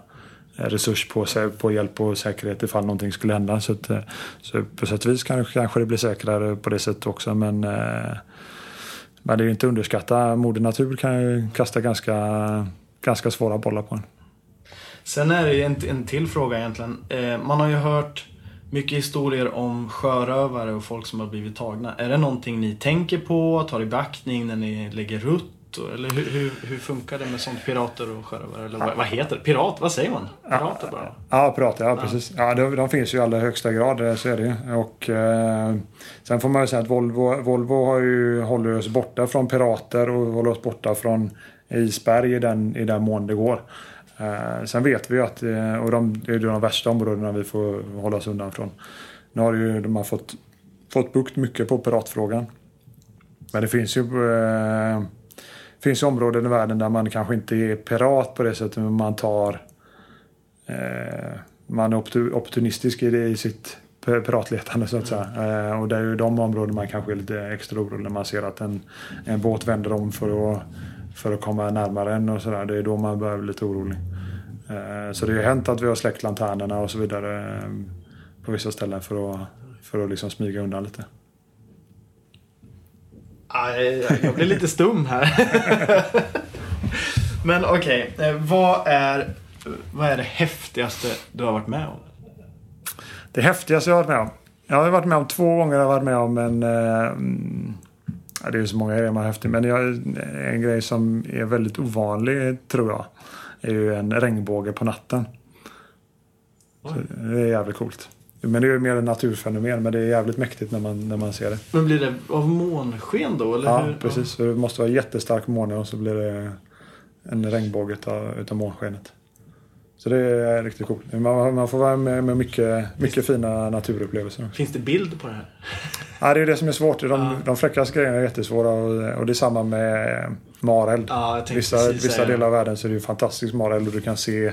eh, resurs på, på hjälp och säkerhet ifall någonting skulle hända. Så, att, eh, så på sätt och vis kanske, kanske det blir säkrare på det sättet också men, men det är ju inte att underskatta. Moder Natur kan ju kasta ganska, ganska svåra bollar på en. Sen är det en, en till fråga egentligen. Man har ju hört mycket historier om sjörövare och folk som har blivit tagna. Är det någonting ni tänker på, tar i beaktning när ni lägger rutt? Eller hur, hur, hur, funkar det med sånt? Pirater och sjörövare? Eller vad, vad heter det? Pirat? Vad säger man? Pirater bara? Ja, pirater. Ja, precis. Ja, de, de finns ju i allra högsta grad. Så är det ju. Och, eh, sen får man ju säga att Volvo, Volvo har ju, håller oss borta från pirater och håller oss borta från isberg i den, i den mån det går. Eh, sen vet vi att, eh, och de, det är de värsta områdena vi får hålla oss undan från. Nu har ju de har fått, fått bukt mycket på piratfrågan. Men det finns ju eh, finns områden i världen där man kanske inte är pirat på det sättet men man tar eh, man är opportunistisk i, det, i sitt piratletande så att säga. Eh, och det är ju de områden man kanske är lite extra orolig när man ser att en, en båt vänder om för att för att komma närmare en och sådär. Det är då man börjar bli lite orolig. Eh, så det har hänt att vi har släckt lanternerna och så vidare eh, på vissa ställen för att, för att liksom smyga undan lite. Jag blir lite stum här. *laughs* Men okej, okay. Eh, vad, är, vad är det häftigaste du har varit med om? Det häftigaste jag har varit med om? Jag har varit med om två gånger. Jag har varit med om en mm, Ja, det är så många grejer man har häftigt. Men jag, en grej som är väldigt ovanlig tror jag. Är ju en regnbåge på natten. det är jävligt coolt. Men det är ju mer en naturfenomen. Men det är jävligt mäktigt när man, när man ser det. Men blir det av månsken då? Eller ja, hur? precis. Ja. Det måste vara jättestark måne och så blir det en regnbåge utav, utav månskenet. Så det är riktigt coolt. Man, man får vara med med mycket, mycket fina naturupplevelser. Finns det bild på det här? Ja, det är det som är svårt. De, ja. de fräckaste grejerna är jättesvåra och, och det är samma med mareld. Ja, vissa vissa delar av världen så är det ju fantastisk mareld och du kan se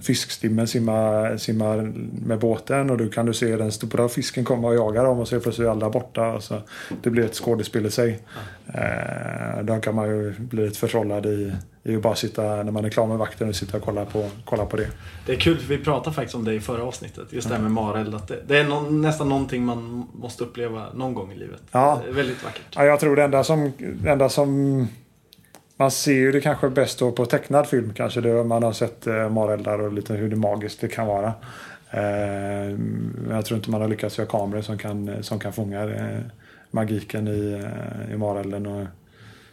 fiskstimmen simma, simma med båten och då kan du se den stora fisken komma och jaga dem och så är plötsligt alla borta. Alltså, det blir ett skådespel i sig. Ja. Eh, då kan man ju bli lite förtrollad i, i att bara sitta när man är klar med vakten och sitta och kolla på, kolla på det. Det är kul för vi pratade faktiskt om det i förra avsnittet. Just det här med mareld. Att det, det är no, nästan någonting man måste uppleva någon gång i livet. Ja. Det är väldigt vackert. Ja, jag tror det enda som, det enda som man ser ju det kanske bäst då på tecknad film kanske. Det, man har sett eh, mareldar och lite hur det magiskt det kan vara. Eh, jag tror inte man har lyckats göra kameror som kan, som kan fånga eh, magiken i, eh, i marelden och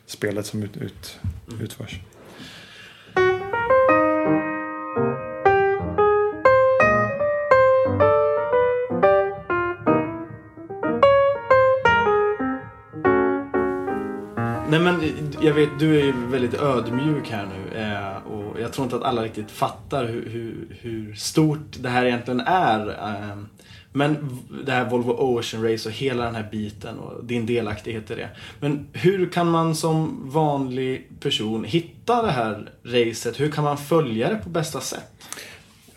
spelet som ut, ut, mm. utförs. Nej men jag vet, du är ju väldigt ödmjuk här nu. Eh, och jag tror inte att alla riktigt fattar hur, hur, hur stort det här egentligen är. Eh, men det här Volvo Ocean Race och hela den här biten och din delaktighet i det. Men hur kan man som vanlig person hitta det här racet? Hur kan man följa det på bästa sätt?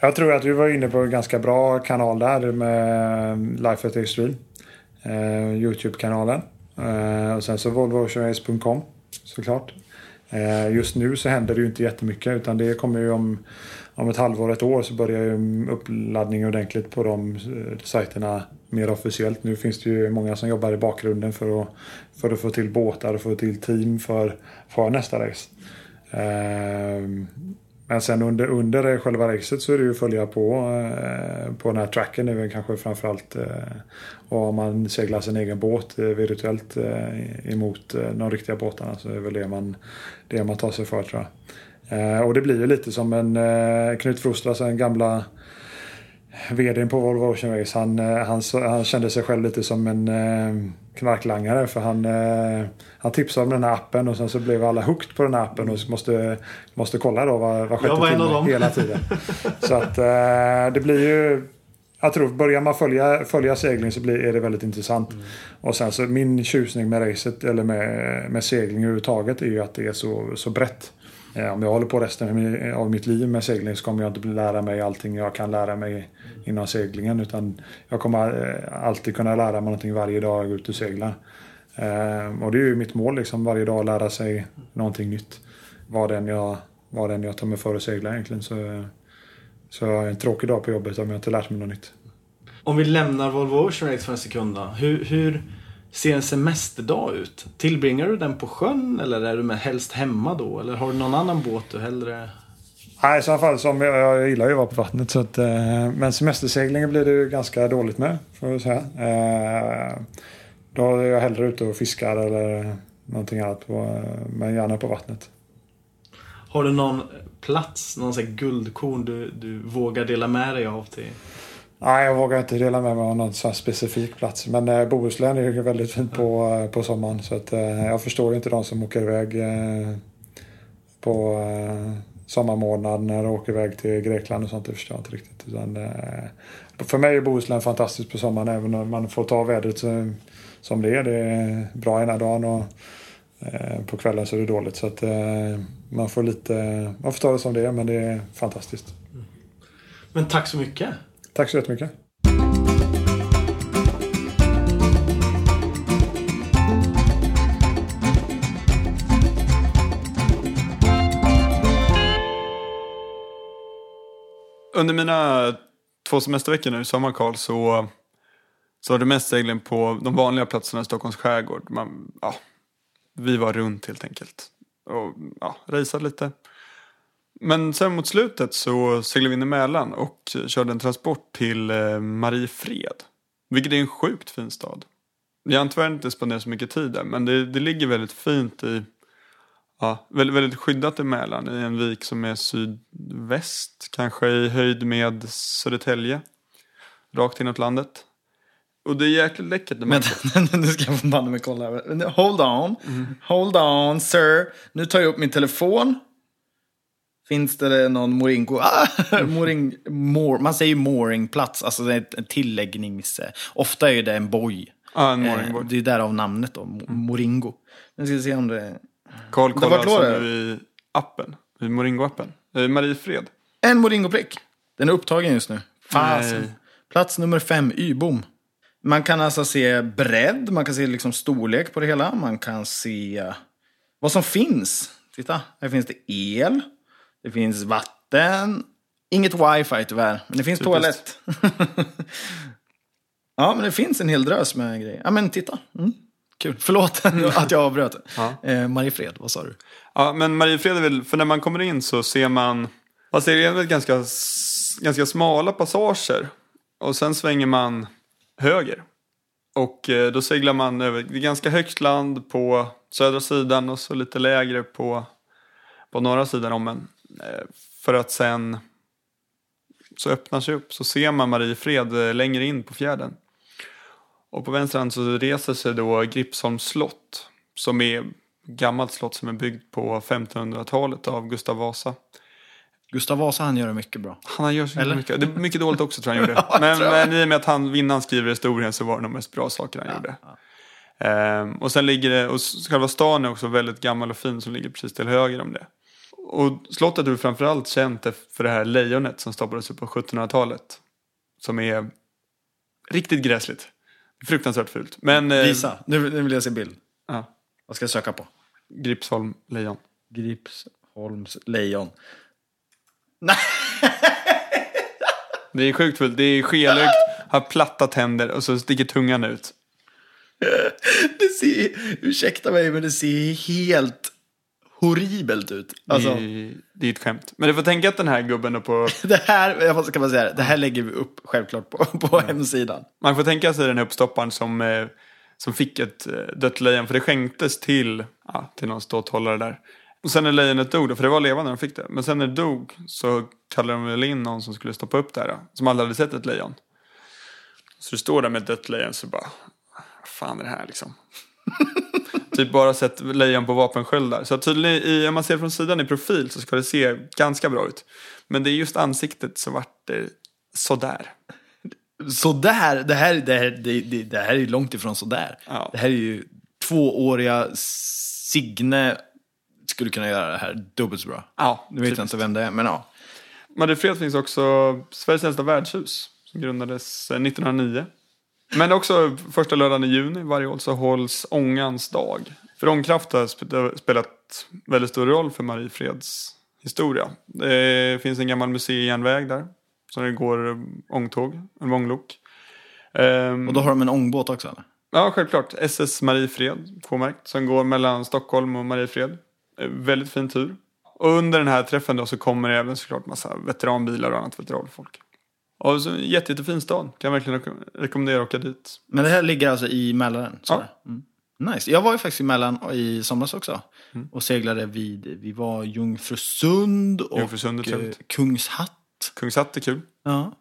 Jag tror att du var inne på en ganska bra kanal där med Life at Extreme. Eh, Youtube-kanalen. Eh, och sen så volvooceanrace.com såklart. Eh, just nu så händer det ju inte jättemycket utan det kommer ju om, om ett halvår, ett år så börjar ju uppladdningen ordentligt på de eh, sajterna mer officiellt. Nu finns det ju många som jobbar i bakgrunden för att, för att få till båtar och få till team för, för nästa race. Eh, men sen under, under eh, själva racet så är det ju att följa på, eh, på den här tracken. Det är väl kanske framförallt eh, och om man seglar sin egen båt eh, virtuellt eh, emot eh, de riktiga båtarna så är det väl det man, det man tar sig för tror jag. Eh, och det blir ju lite som en eh, Knut Frostra, alltså den gamla VDn på Volvo Ocean Race, han, eh, han, han kände sig själv lite som en eh, knarklangare för han, eh, han tipsade om den här appen och sen så blev alla hooked på den här appen och måste, måste kolla då var, var sjätte timme hela tiden. så att eh, det blir ju jag tror börjar man följa, följa segling så blir, är det väldigt intressant. Mm. Och sen så min tjusning med racet eller med, med segling överhuvudtaget är ju att det är så, så brett. Eh, om jag håller på resten av mitt liv med segling så kommer jag inte lära mig allting jag kan lära mig inom seglingen. Utan jag kommer eh, alltid kunna lära mig någonting varje dag jag går ut och seglar. Eh, och det är ju mitt mål liksom varje dag lära sig någonting nytt. Vad den jag, vad den jag tar mig för att segla egentligen. Så, så jag en tråkig dag på jobbet om jag inte lärt mig något nytt. Om vi lämnar Volvo Ocean Race för en sekund då. Hur, hur ser en semesterdag ut? Tillbringar du den på sjön eller är du med helst hemma då? Eller har du någon annan båt du hellre... Nej, i så fall som jag, jag gillar ju att vara på vattnet. Så att, eh, men semesterseglingen blir det ju ganska dåligt med, får jag säga. Eh, då är jag hellre ute och fiskar eller någonting annat, på, men gärna på vattnet. Har du någon plats, någon sån guldkorn du, du vågar dela med dig av till Nej, jag vågar inte dela med mig av någon sån specifik plats. Men eh, Bohuslän är ju väldigt fint på, eh, på sommaren. Så att, eh, jag förstår ju inte de som åker iväg eh, på sommarmånaden när de åker iväg till Grekland och sånt. Det förstår jag inte riktigt. Utan, eh, för mig är Bohuslän fantastiskt på sommaren även om man får ta vädret så, som det är. Det är bra ena dagen och eh, på kvällen så är det dåligt. Så att, eh, man får lite, man får ta det som det är men det är fantastiskt. Men tack så mycket. Tack så jättemycket. Under mina två semesterveckor nu i sommar, Karl, så, så var det mest segling på de vanliga platserna i Stockholms skärgård. Man, ja, vi var runt helt enkelt. Och ja, rejsade lite. Men sen mot slutet så seglade vi in i Mälaren och körde en transport till eh, Mariefred. Vilket är en sjukt fin stad. Jag har tyvärr inte spenderat så mycket tid där men det, det ligger väldigt fint i Ja, väldigt, väldigt skyddat Mälaren i en vik som är sydväst. Kanske i höjd med Södertälje. Rakt inåt landet. Och det är jäkligt läckert. *laughs* Men nu ska jag få banne mig kolla. Hold on. Mm. Hold on sir. Nu tar jag upp min telefon. Finns det någon Moringo? Ah, *laughs* moring, mor, man säger mooringplats, alltså det är en tilläggnings... Ofta är det en boj. Ah, en. Eh, det är därav namnet då, Moringo. Nu ska vi se om det... Karl kollar alltså nu i appen, i Moringo-appen. Eh, Mariefred. En Moringo-prick. Den är upptagen just nu. Fasen. Plats nummer fem, Y-bom. Man kan alltså se bredd, man kan se liksom storlek på det hela. Man kan se vad som finns. Titta, här finns det el. Det finns vatten. Inget wifi tyvärr, men det finns Typiskt. toalett. *laughs* ja, men det finns en hel drös med grejer. Ja, men titta. Mm. Kul. Förlåt *laughs* att jag avbröt. Ja. Eh, Mariefred, vad sa du? Ja, men Mariefred är väl, för när man kommer in så ser man, fast det är väl ganska, ganska smala passager. Och sen svänger man höger. Och eh, då seglar man över, ganska högt land på södra sidan och så lite lägre på, på norra sidan om en. Eh, för att sen så öppnar sig upp så ser man Mariefred eh, längre in på fjärden. Och på vänster hand så reser sig då Gripsholms slott. Som är gammalt slott som är byggt på 1500-talet av Gustav Vasa. Gustav Vasa han gör det mycket bra. Han gör så Eller? mycket. Det är mycket dåligt också tror jag han *laughs* gjorde. ja, men, men i och med att han, innan skriver historien så var det de mest bra saker han ja, gjorde. Ja. Ehm, och sen ligger det, och själva stan är också väldigt gammal och fin som ligger precis till höger om det. Och slottet är framförallt känt för det här lejonet som stoppades upp på 1700-talet. Som är riktigt gräsligt. Fruktansvärt fult. Men, eh, Visa, nu, nu vill jag se bild. Ja. Vad ska jag söka på? Gripsholm lejon. Gripsholms lejon. Nej! *laughs* Det är sjukt fult. Det är skelögt, har platta tänder och så sticker tungan ut. Det ser, ursäkta mig, men det ser helt horribelt ut. Alltså, Det, är, det är ett skämt. Men du får tänka att den här gubben då på... *laughs* det här, jag ska bara säga det, det här lägger vi upp självklart på, på hemsidan. Man får tänka sig den här uppstopparen som, eh, som fick ett eh, dött lejon. För det skänktes till, ja, till någon ståthållare där. Och sen när lejonet dog då, för det var levande när de fick det. Men sen när det dog så kallade de väl in någon som skulle stoppa upp det här. Då, som aldrig hade sett ett lejon. Så du står där med ett dött lejon så bara, vad fan är det här liksom? *laughs* typ bara sett lejon på vapensköldar. Så tydligen, i, om man ser från sidan i profil så ska det se ganska bra ut. Men det är just ansiktet som vart det sådär. Sådär, det här, det, här, det, det, det här är ju långt ifrån sådär. Ja. Det här är ju tvååriga Signe skulle kunna göra det här dubbelt så bra. Ja, Nu vet jag inte vem det är, men ja. Mariefred finns också Sveriges äldsta värdshus som grundades eh, 1909. Men också första lördagen i juni varje år så hålls ångans dag. För ångkraft har sp- spelat väldigt stor roll för Mariefreds historia. Det finns en gammal museijärnväg där. Så det går eh, ångtåg, en ånglok. Ehm, Och då har de en ångbåt också eller? Ja, självklart. SS Mariefred, K-märkt, som går mellan Stockholm och Mariefred. Eh, Väldigt fin tur. Och under den här träffen då så kommer det även såklart massa veteranbilar och annat veteranfolk. Och så en jätte, jättefin stad. Kan jag verkligen rek- rekommendera att åka dit. Men det här ligger alltså i Mälaren? sa Ja. Mm. Nice. Jag var ju faktiskt i Mälaren i somras också. Och seglade vid, vi var Jungfrusund och Jungfrusund eh. Kungshatt. Kungshatt är kul. Ja.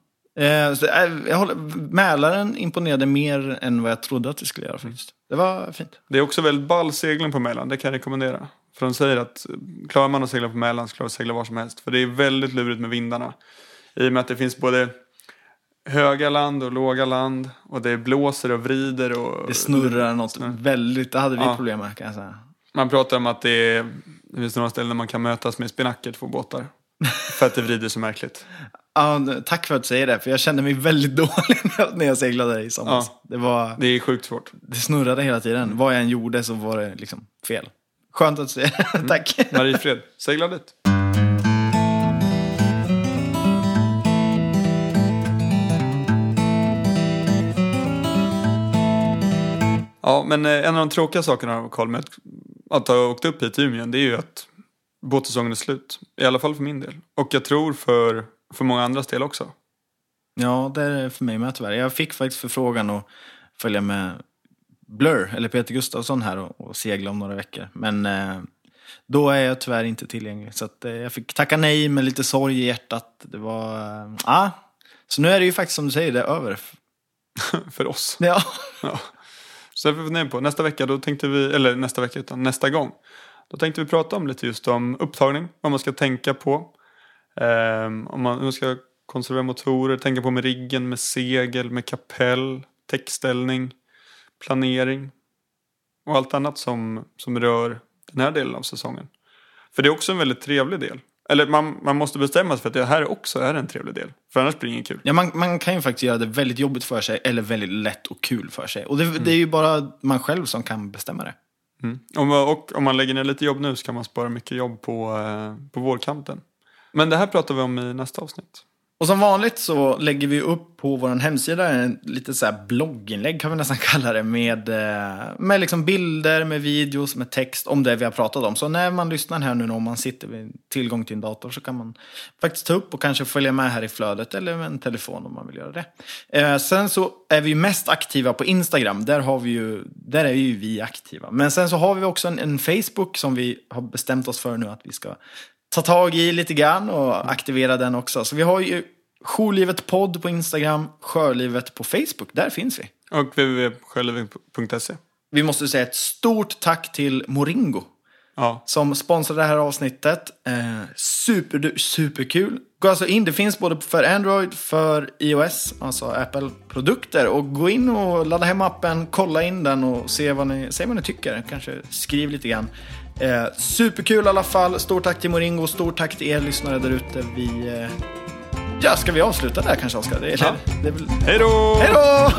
Eh, så, eh, jag håller, Mälaren imponerade mer än vad jag trodde att det skulle göra faktiskt. Det var fint. Det är också väldigt ball segling på Mälaren, det kan jag rekommendera. För de säger att eh, klarar man att segla på Mälaren så klarar man att segla var som helst. För det är väldigt lurigt med vindarna. I och med att det finns både höga land och låga land. Och det blåser och vrider och... Det snurrar något väldigt, det hade vi Ja. problem med kan jag säga. Man pratar om att det, är, det finns några ställen där man kan mötas med spinacker, två båtar. *laughs* För att det vrider så märkligt. Ja, tack för att du säger det, för jag kände mig väldigt *laughs* dålig när jag- seglade i somras. Ja. Det, var, Det är sjukt svårt. det snurrade hela tiden. Vad jag än gjorde så var det liksom fel. Skönt att du säger det. Tack. Mariefred, segla dit. Ja, men eh, en av de tråkiga sakerna Carl med att, att ha åkt upp hit till Umeå, det är ju att båtsäsongen är slut. I alla fall för min del. Och jag tror för, för många andras del också. Ja, det är för mig med tyvärr. Jag fick faktiskt förfrågan att följa med Blur, eller Peter Gustafsson här och, och segla om några veckor. Men eh, då är jag tyvärr inte tillgänglig. Så att, eh, jag fick tacka nej med lite sorg i hjärtat. Det var... Eh, ah. Så nu är det ju faktiskt som du säger, det är över. *laughs* för oss. Ja. Ja. Så det vi funderar på, nästa vecka då tänkte vi, eller nästa vecka utan nästa gång. Då tänkte vi prata om lite just om upptagning, vad man ska tänka på. Um, om man, hur man ska konservera motorer, tänka på med riggen, med segel, med kapell, täckställning, planering. Och allt annat som, som rör den här delen av säsongen. För det är också en väldigt trevlig del. Eller man, man måste bestämma sig för att det här också är en trevlig del. För annars blir det inget kul. Ja, man, man kan ju faktiskt göra det väldigt jobbigt för sig eller väldigt lätt och kul för sig. Och det, det är ju bara man själv som kan bestämma det. Mm. Om, och om man lägger ner lite jobb nu så kan man spara mycket jobb på, eh, på vårkanten. Men det här pratar vi om i nästa avsnitt. Och som vanligt så lägger vi upp på vår hemsida en lite så här blogginlägg kan vi nästan *laughs* kalla det. Med, eh, med liksom bilder, med videos, med text om det vi har pratat om. Så när man lyssnar här nu, om man sitter med tillgång till en dator så kan man faktiskt ta upp och kanske följa med här i flödet. Eller med en telefon om man vill göra det. Eh, sen så är vi mest aktiva på Instagram. Där, har vi ju, där är ju vi aktiva. Men sen så har vi också en, en Facebook som vi har bestämt oss för nu att vi ska ta tag i lite grann och aktivera den också. Så vi har ju Jourlivet podd på Instagram, Sjölivet på Facebook. Där finns vi. Och www.själv.se. Vi måste säga ett stort tack till Moringo Ja, som sponsrar det här avsnittet. Eh, super, superkul. Gå alltså in, det finns både för Android, för iOS, alltså Apple-produkter. Och gå in och ladda hem appen, kolla in den och se vad ni, se vad ni tycker. Kanske skriv lite grann. Eh, superkul i alla fall. Stort tack till Moringo, stort tack till er lyssnare där ute. Vi... Eh, ja, ska vi avsluta där kanske, Oskar? Det, är- Ja. det hej då! Hej då!